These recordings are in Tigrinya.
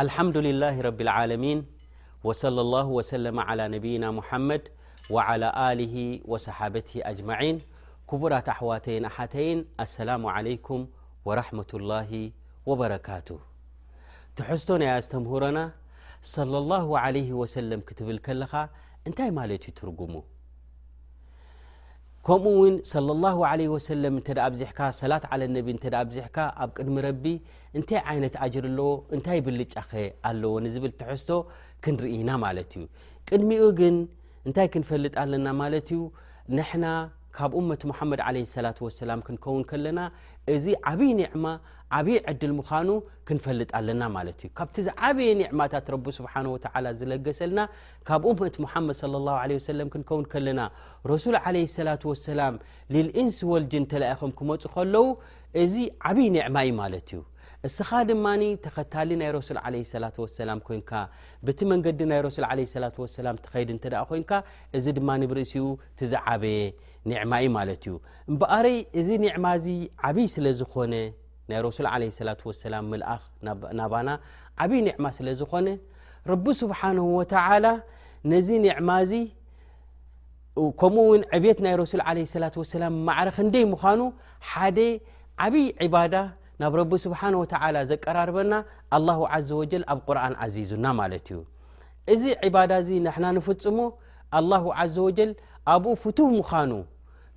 ኣልሓምዱሊላሂ ረቢልዓለሚን ወሰለሏሁ ወሰለመ ዓላ ነቢይና ሙሓመድ ወዓላ ኣሊሂ ወሰሓበትሂ ኣጅማዒን ክቡራት ኣሕዋተይን ኣሓተይን ኣሰላሙ ዓለይኩም ወራሕመቱላሂ ወበረካቱ ትሕዝቶ ናይ ኣስተምህሮና ሰለሏሁ ዓለይሂ ወሰለም ክትብል ከለኻ እንታይ ማለት እዩ ትርጉሙ ከምኡ ውን صለ ላه ለ ወሰለም እተ ኣብዚሕካ ሰላት ዓለ ነቢ እተ ኣብዚሕካ ኣብ ቅድሚ ረቢ እንታይ ዓይነት ኣጅር ኣለዎ እንታይ ብልጫኸ ኣለዎ ንዝብል ትሕዝቶ ክንርኢና ማለት እዩ ቅድሚኡ ግን እንታይ ክንፈልጥ ኣለና ማለት እዩ ንሕና ካብ እመት ሙሓመድ ዓለ ሰላት ወሰላም ክንከውን ከለና እዚ ዓብዪ ኒዕማ ዓብዪ ዕድል ምዃኑ ክንፈልጥ ኣለና ማለት እዩ ካብቲ ዝዓበየ ኒዕማታት ረቢ ስብሓን ወተዓላ ዝለገሰልና ካብ እመት ሙሓመድ ለ ላሁ ለ ወሰለም ክንከውን ከለና ረሱል ዓለ ሰላት ወሰላም ልልእንስ ወልጅን ተላኢኹም ክመፁ ከለዉ እዚ ዓብይ ኒዕማ እዩ ማለት እዩ እስኻ ድማ ተኸታሊ ናይ ረሱል ለ ሰላት ወሰላም ኮንካ ብቲ መንገዲ ናይ ረሱል ለ ሰላት ወሰላም ትኸይድ እንተ ኮንካ እዚ ድማ ንብርእሲኡ ትዝዓበየ ኒዕማ እዩ ማለት እዩ እምበኣረይ እዚ ኒዕማ እዚ ዓብይ ስለ ዝኾነ ናይ ረሱል ለ ሰላት ወሰላም ምልኣኽ ናባና ዓብይ ኒዕማ ስለ ዝኾነ ረቢ ስብሓንሁ ወተዓላ ነዚ ኒዕማ እዚ ከምኡ ውን ዕብት ናይ ረሱል ለ ላ ሰላም ማዕረ ክንደይ ምዃኑ ሓደ ዓብይ ዕባዳ ናብ ረቢ ስብሓን ወተላ ዘቀራርበና ኣላ ዘ ወጀል ኣብ ቁርን ኣዚዙና ማለት እዩ እዚ ዕባዳ እዚ ንሕና ንፍፅሙ ኣላ ዘ ወጀል ኣብኡ ፍትው ምዃኑ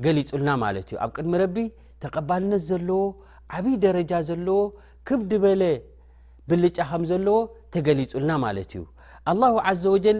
ገሊፁልና ማለት እዩ ኣብ ቅድሚ ረቢ ተቀባልነት ዘለዎ ዓብይ ደረጃ ዘለዎ ክብዲ በለ ብልጫ ከም ዘለዎ ተገሊፁልና ማለት እዩ ኣላ ዘ ወጀል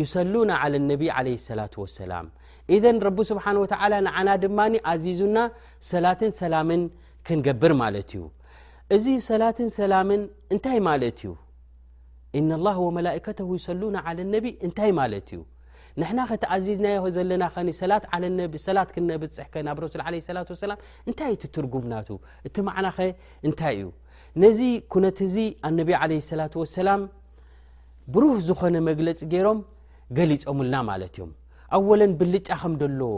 ዩሰሉና ዓለ ነቢ ዓለ ሰላት ወሰላም ኢዘን ረቢ ስብሓን ወተዓላ ንዓና ድማ ኣዚዙና ሰላትን ሰላምን ክንገብር ማለት እዩ እዚ ሰላትን ሰላምን እንታይ ማለት እዩ እና ላህ ወመላእከተሁ ይሰሉና ዓለ ነቢ እንታይ ማለት እዩ ንሕና ከተኣዚዝናዮ ዘለና ኸኒ ሰላት ዓለነቢ ሰላት ክነብፅሕ ከ ናብ ረሱል ለ ሰላት ወሰላም እንታይ እዩ ትትርጉምናቱ እቲ ማዕናኸ እንታይ እዩ ነዚ ኩነት እዚ ኣነቢ ዓለ ሰላት ወሰላም ብሩህ ዝኾነ መግለፂ ገይሮም ገሊፆምልና ማለት እዮም ኣወለን ብልጫ ከም ዘለዎ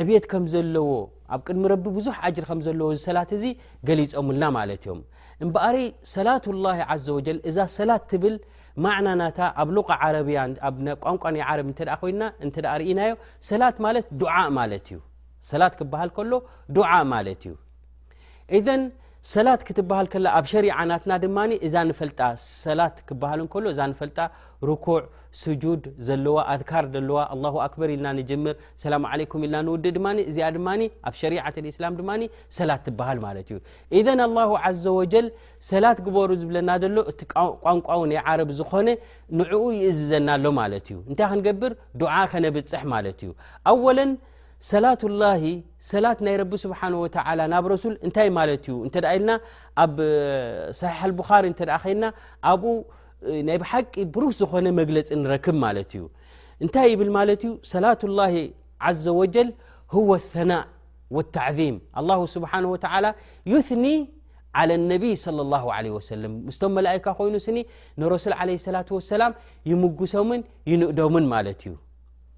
ዕብት ከም ዘለዎ ኣብ ቅድሚ ረቢ ብዙሕ ኣጅር ከም ዘለዎ እዚ ሰላት እዚ ገሊፆምልና ማለት እዮም እምበኣሪ ሰላት ላ ዘ ወጀል እዛ ሰላት ትብል ማዕና ናታ ኣብ ሉቃ ዓረብያ ኣብ ቋንቋ ናይ ዓረብ እተ ኮይና እተ ርእናዮ ሰላት ማለት ዱዓ ማለት እዩ ሰላት ክበሃል ከሎ ዱዓ ማለት እዩ ኢዘን ሰላት ክትበሃል ከላ ኣብ ሸሪዓ ናትና ድማ እዛ ንፈልጣ ሰላት ክበሃል እንከሎ እዛ ንፈልጣ ርኩዕ ስጁድ ዘለዋ ኣድካር ዘለዋ ኣላ ኣክበር ኢልና ንጀምር ሰላም ዓለይኩም ኢልና ንውድእ ድማ እዚኣ ድማ ኣብ ሸሪዓት እስላም ድማ ሰላት ትበሃል ማለት እዩ ኢዘን ኣላ ዘ ወጀል ሰላት ግበሩ ዝብለና ዘሎ እቲ ቋንቋዊ ናይ ዓረብ ዝኾነ ንዕኡ ይእዝዘና ኣሎ ማለት እዩ እንታይ ክንገብር ዱዓ ከነብፅሕ ማለት እዩ ኣወለን ሰላት ላሂ ሰላት ናይ ረቢ ስብሓን ወተላ ናብ ረሱል እንታይ ማለት እዩ እንተ ኢልና ኣብ ሰሒሕ ኣልብኻሪ እተ ከይና ኣብኡ ናይ ብሓቂ ብሩህ ዝኾነ መግለፂ ንረክብ ማለት እዩ እንታይ ይብል ማለት እዩ ሰላት ላሂ ዘ ወጀል ህወ ኣናእ ወተዕዚም ኣላ ስብሓን ወተላ ዩትኒ ዓለ ነቢይ ለ ላ ለ ወሰለም ምስቶም መላእካ ኮይኑ ስኒ ንረሱል ዓለ ሰላት ወሰላም ይምጉሶምን ይንእዶምን ማለት እዩ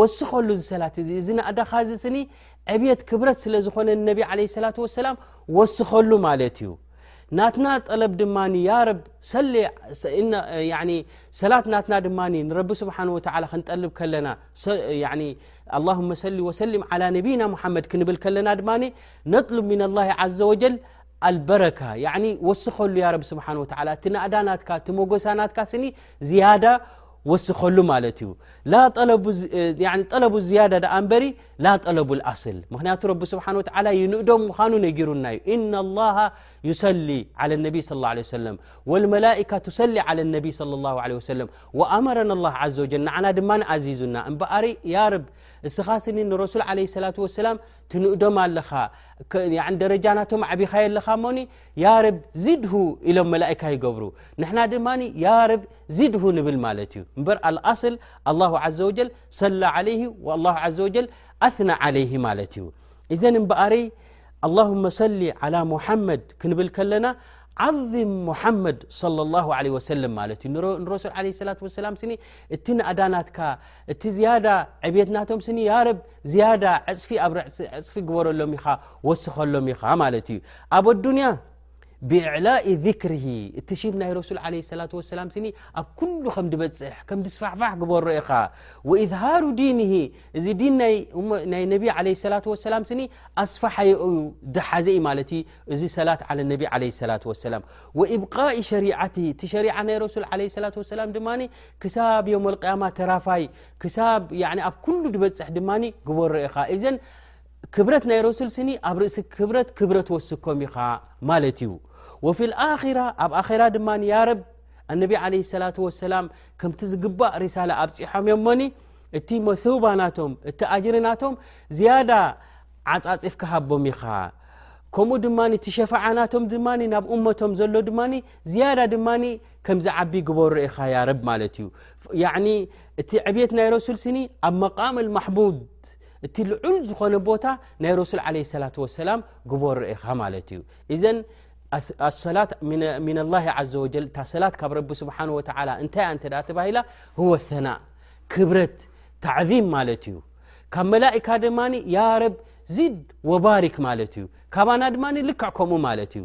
ወስኸሉ እዚ ሰላት እዚ እዚ ናእዳኻ እዚ ስኒ ዕብት ክብረት ስለ ዝኾነ ነቢ ለ ሰላት ወሰላም ወስኸሉ ማለት እዩ ናትና ጠለብ ድማ ያረብ ሰላት ናትና ድማ ንረቢ ስብሓን ወተላ ክንጠልብ ከለና ኣላሁመ ሰሊ ወሰሊም ዓላ ነብይና ሙሓመድ ክንብል ከለና ድማ ነጥሉብ ምና ላ ዘ ወጀል ኣልበረካ ወስኸሉ ያረብ ስብሓን ወላ እቲ ናእዳ ናትካ እቲ ሞጎሳ ናትካ ስኒ ዝያዳ ወስኸሉ ማለት እዩ ጠለቡ ዝያዳ ደኣ እንበሪ ላ ጠለቡ ኣስል ምክንያቱ ረቢ ስብሓን ወተላ ይንእዶም ምዃኑ ነጊሩና እዩ እና ላሃ ዩሰሊ ዓላ ነቢይ ስለ ላ ለ ሰለም ወልመላካ ትሰሊ ዓላ ነቢይ ስለ ላ ለ ወሰለም ወኣመረና ላ ዘ ወጀል ንዓና ድማ ንኣዚዙና እምበኣሪ ያ ርብ እስኻ ስኒ ንረሱል ዓለ ሰላት ወሰላም ትንእዶም ኣለኻ ደረጃ ናቶም ዓቢኻየ ኣለኻ ሞኒ ያርብ ዚድሁ ኢሎም መላእካ ይገብሩ ንሕና ድማ ያርብ ዚድሁ ንብል ማለት እዩ እምበር ኣልኣስል ኣላሁ ዘ ወጀል ሰላ ዓለይህ ኣላ ዘ ወጀል ኣትና ዓለይህ ማለት እዩ እዘን እምበኣረይ ኣላሁመ ሰሊ ዓላ ሙሓመድ ክንብል ከለና ዓዚም ሙሓመድ ለ ላ ለ ወሰለም ማለት እዩ ንረሱል ዓለ ስላት ወሰላም ስኒ እቲ ናእዳናትካ እቲ ዝያዳ ዕብት ናቶም ስኒ ያረብ ዝያዳ ዕፅፊ ኣብ ዕፅፊ ግበረሎም ኢኻ ወስኸሎም ኢኻ ማለት እዩ ኣብ ኣዱንያ ብእዕላኢ ذክር እቲ ሽም ናይ ረሱል ለ ላ ሰላም ስኒ ኣብ ኩሉ ከም ድበፅሕ ከም ድስፋሕፋሕ ግበሮ ኢኻ ወእዝሃሩ ዲን እዚ ዲን ናይ ነቢ ለ ላ ሰላም ስኒ ኣስፋሓይ ዩ ዝሓዘ ዩ ማለት ዩ እዚ ሰላት ለ ነቢ ለ ላ ሰላም ወእብቃኢ ሸሪዓት እቲ ሸሪዓ ናይ ረሱል ለ ላ ሰላም ድማ ክሳብ ዮመልቅያማ ተራፋይ ክሳብ ኣብ ኩሉ ድበፅሕ ድማ ግበሮ ኢኻ እዘን ክብረት ናይ ረሱል ስኒ ኣብ ርእሲ ክብረት ክብረት ወስኮም ኢኻ ማለት እዩ ወፊ ልኣራ ኣብ ኣራ ድማ ያረብ ኣነቢ ዓለ ሰላት ወሰላም ከምቲ ዝግባእ ሪሳላ ኣብፂሖም እዮም ሞኒ እቲ መሱባ ናቶም እቲ ኣጅሪ ናቶም ዝያዳ ዓፃፂፍ ክሃቦም ኢኻ ከምኡ ድማ እቲ ሸፋዓ ናቶም ድማ ናብ እመቶም ዘሎ ድማ ዝያዳ ድማ ከምዝዓቢ ግበሮ ኢኻ ያረብ ማለት እዩ ያኒ እቲ ዕብት ናይ ረሱል ስኒ ኣብ መቃም ልማሕሙድ እቲ ልዑል ዝኾነ ቦታ ናይ ረሱል ዓለ ሰላት ወሰላም ግበሮ ኢኻ ማለት እዩ እዘን ኣሰላት ምና ላ ዘ ወጀል እታ ሰላት ካብ ረቢ ስብሓን ወተላ እንታይ እያ እንተ ተባሂላ ህወ ثናእ ክብረት ታዕዚም ማለት እዩ ካብ መላእካ ድማ ያረብ ዚድ ወባሪክ ማለት እዩ ካባና ድማ ልክዕ ከምኡ ማለት እዩ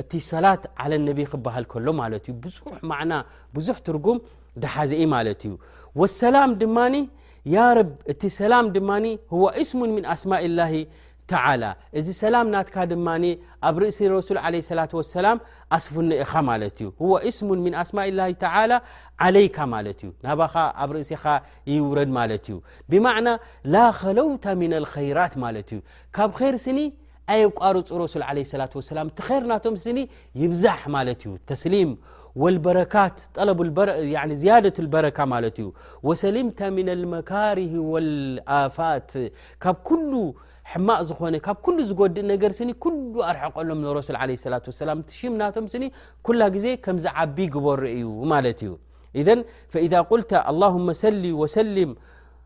እቲ ሰላት ዓለ ነቢ ክበሃል ከሎ ማለት እዩ ብዙሕ ማዕና ብዙሕ ትርጉም ደሓዘ ማለት እዩ ወሰላም ድማ ያ ረብ እቲ ሰላም ድማ ህዋ እስሙን ምን ኣስማኢ ላሂ ተላ እዚ ሰላም ናትካ ድማ ኣብ ርእሲ ረሱል ለ ሰላ ወሰላም ኣስፍኖ ኢኻ ማለት እዩ ህዋ እስሙን ምን ኣስማ ላ ተላ ዓለይካ ማለት እዩ ናባኻ ኣብ ርእሲኻ ይውረድ ማለት እዩ ብማዕና ላ ከለውታ ምና ልከይራት ማለት እዩ ካብ ኸይር ስኒ ኣየቋርፁ ረሱል ለ ሰላት ወሰላም እቲ ር ናቶም ስኒ ይብዛሕ ማለት እዩ ተስሊም ወልበረካት ዝያደት ልበረካ ማለት እዩ ወሰሊምታ ምና ልመካርህ ወልኣፋት ካብ ኩሉ ሕማቅ ዝኾነ ካብ ኩሉ ዝጎድእ ነገር ስኒ ኩሉ ኣርሐቀሎም ንረሱል ለ ሰላ ሰላም ሽም ናቶም ስኒ ኩላ ግዜ ከምዚ ዓቢ ግበሩ እዩ ማለት እዩ ኢዘ ፈኢዛ ቁልተ ኣላሁመ ሰሊ ወሰሊም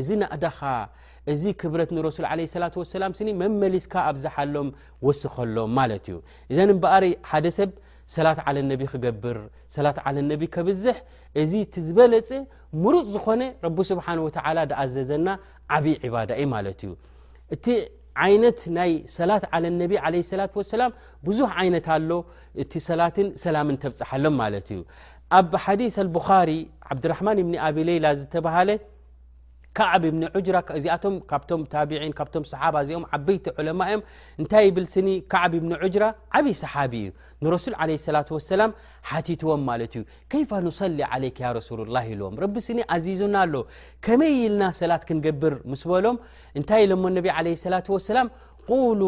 እዚ ናእዳኻ እዚ ክብረት ንረሱል ዓለ ሰላት ወሰላም ስኒ መመሊስካ ኣብዝሓሎም ወስኸሎም ማለት እዩ እዘን እምበኣሪ ሓደ ሰብ ሰላት ዓለ ነቢ ክገብር ሰላት ዓለ ነቢ ከብዝሕ እዚ እቲ ዝበለፅ ምሩፅ ዝኾነ ረቢ ስብሓን ወተዓላ ድኣዘዘና ዓብዪ ዕባዳ እዩ ማለት እዩ እቲ ዓይነት ናይ ሰላት ዓለ ነቢ ዓለ ሰላት ወሰላም ብዙሕ ዓይነት ኣሎ እቲ ሰላትን ሰላምን ተብፅሓሎም ማለት እዩ ኣብ ሓዲስ ኣልቡኻሪ ዓብድራሕማን እብኒ ኣቢ ለይላ ዝተባሃለ ካዕብ እብኒ ዑጅራ እዚኣቶም ካብቶም ታቢዒን ካብቶም ሰሓባ እዚኦም ዓበይቲ ዑለማ እዮም እንታይ ይብል ስኒ ካዕብ እብኒ ዑጅራ ዓብዪ ሰሓቢ እዩ ንረሱል ዓለ ሰላት ወሰላም ሓቲትዎም ማለት እዩ ከይፋ ንሰሊ ዓለይክ ያ ረሱሉ ላ ኢልዎም ረቢ ስኒ ኣዚዙና ኣሎ ከመይ ኢልና ሰላት ክንገብር ምስ በሎም እንታይ ኢሎሞ ነቢ ዓለ ሰላት ወሰላም ቁሉ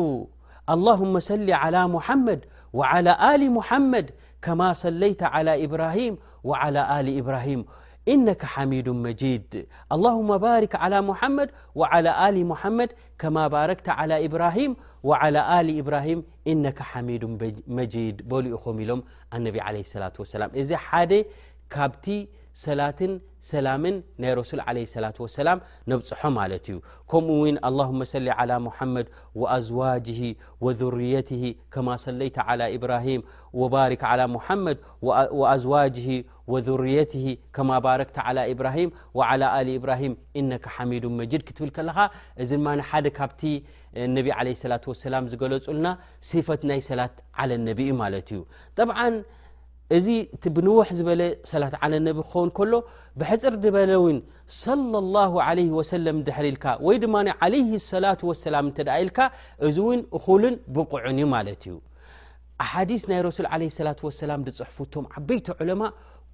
ኣላሁመ ሰሊ ዓላ ሙሓመድ ወዓላ ኣሊ ሙሓመድ ከማ ሰለይተ ዓላ ኢብራሂም ወዓላ ኣሊ ኢብራሂም ኢነከ ሓሚዱ መጂድ ኣላሁመ ባሪክ ዓላ ሙሓመድ ወዓላ ኣሊ ሙሓመድ ከማ ባረክተ ዓላ ኢብራሂም ወዓላ ኣሊ ኢብራሂም ኢነከ ሓሚዱ መጂድ በሉ ኢኹም ኢሎም ኣነቢ ዓለ ሰላት ወሰላም እዚ ሓደ ካብቲ ሰላትን ሰላምን ናይ ረሱል ለ ሰላት ወሰላም ነብፅሖ ማለት እዩ ከምኡ ውን ኣላሁመ ሰሊ ዓላ ሙሓመድ ወኣዝዋጅሂ ወዙርየትሂ ከማ ሰለይተ ዓላ ኢብራሂም ወባሪክ ዓላ ሙሓመድ ወኣዝዋጅሂ ወዙርየትሂ ከማ ባረክተ ዓላ ኢብራሂም ወዓላ ኣሊ ኢብራሂም ኢነከ ሓሚዱን መጂድ ክትብል ከለኻ እዚ ድማ ሓደ ካብቲ ነቢ ዓለ ሰላት ወሰላም ዝገለጹልና ሲፈት ናይ ሰላት ዓለ ነቢ እዩ ማለት እዩ ጠብዓን እዚ እቲ ብንውሕ ዝበለ ሰላት ዓለ ነቢ ክኸውን ከሎ ብሕፅር ድበለ እውን ሰለ ላሁ ዓለይህ ወሰለም እንድሕር ኢልካ ወይ ድማ ዓለይህ ሰላት ወሰላም እንተ ደኣ ኢልካ እዚ እውን እኹልን ብቑዕን እዩ ማለት እዩ ኣሓዲስ ናይ ረሱል ዓለ ሰላት ወሰላም ዝጽሕፉ እቶም ዓበይቲ ዑለማ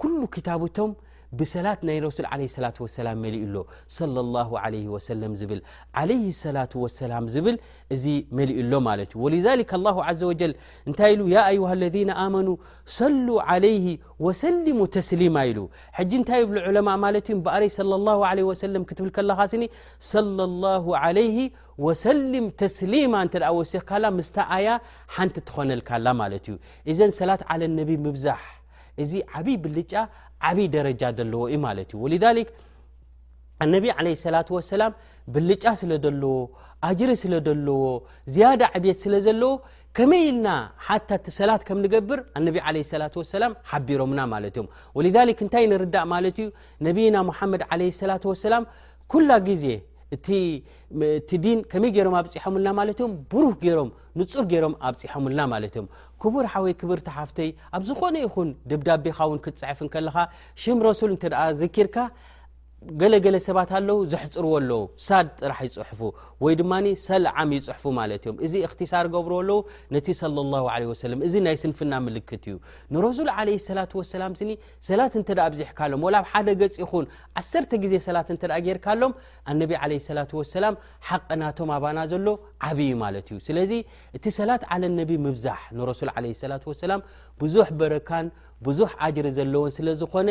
ኩሉ ክታብቶም ብሰላት ናይ ረሱል ዓለ ሰላት ወሰላም መሊኡ ኣሎ ሰለ ላሁ ዓለይህ ወሰለም ዝብል ዓለይህ ሰላት ወሰላም ዝብል እዚ መሊኡ ኣሎ ማለት እዩ ወልዛሊክ ኣላሁ ዓዘ ወጀል እንታይ ኢሉ ያ ኣይሃ ለዚነ ኣመኑ ሰሉ ዓለይህ ወሰሊሙ ተስሊማ ኢሉ ሕጂ እንታይ ይብሉ ዑለማእ ማለት እዩ እምበኣረይ ሰለ ላሁ ዓለይህ ወሰለም ክትብል ከለኻ ስኒ ሰለ ላሁ ዓለይህ ወሰሊም ተስሊማ እንተ ደኣ ወሲኽካላ ምስታ ኣያ ሓንቲ ትኾነልካላ ማለት እዩ እዘን ሰላት ዓለ ነቢ ምብዛሕ እዚ ዓብይ ብልጫ ዓብይ ደረጃ ዘለዎ እዩ ማለት እዩ ወልዛሊክ ኣነቢ ዓለይ ሰላት ወሰላም ብልጫ ስለ ዘለዎ ኣጅሪ ስለ ዘለዎ ዝያዳ ዕብት ስለ ዘለዎ ከመይ ኢልና ሓታቲ ሰላት ከም ንገብር ኣነቢ ለ ሰላት ወሰላም ሓቢሮምና ማለት እዮም ወልሊክ እንታይ ንርዳእ ማለት እዩ ነቢይና ሙሓመድ ዓለ ሰላት ወሰላም ኩላ ግዜ እቲ ዲን ከመይ ገይሮም ኣብፅሖምልና ማለት እዮም ብሩህ ገይሮም ንፁር ገይሮም ኣብፅሖምልና ማለት እዮም ክቡር ሓወይ ክብርቲ ሓፍተይ ኣብ ዝኾነ ይኹን ደብዳቤኻ እውን ክትፅሕፍ ንከለኻ ሽም ረሱል እንተ ዘኪርካ ገለገለ ሰባት ኣለዉ ዘሕፅርዎ ኣለዉ ሳድ ጥራሕ ይፅሕፉ ወይ ድማ ሰልዓም ይፅሕፉ ማለት እዮም እዚ እክትሳር ገብርዎ ኣለዉ ነቲ صለ ላه ለ ወሰለም እዚ ናይ ስንፍና ምልክት እዩ ንረሱል ዓለ ሰላት ወሰላም ስኒ ሰላት እንተ ኣብዚሕካሎም ወላ ኣብ ሓደ ገፅ ይኹን ዓሰርተ ግዜ ሰላት እንተ ጌርካሎም ኣነቢ ዓለ ሰላት ወሰላም ሓቕናቶም ኣባና ዘሎ ዓብዪ ማለት እዩ ስለዚ እቲ ሰላት ዓለ ነቢ ምብዛሕ ንረሱል ዓለ ሰላት ወሰላም ብዙሕ በረካን ብዙሕ ኣጅሪ ዘለዎን ስለ ዝኾነ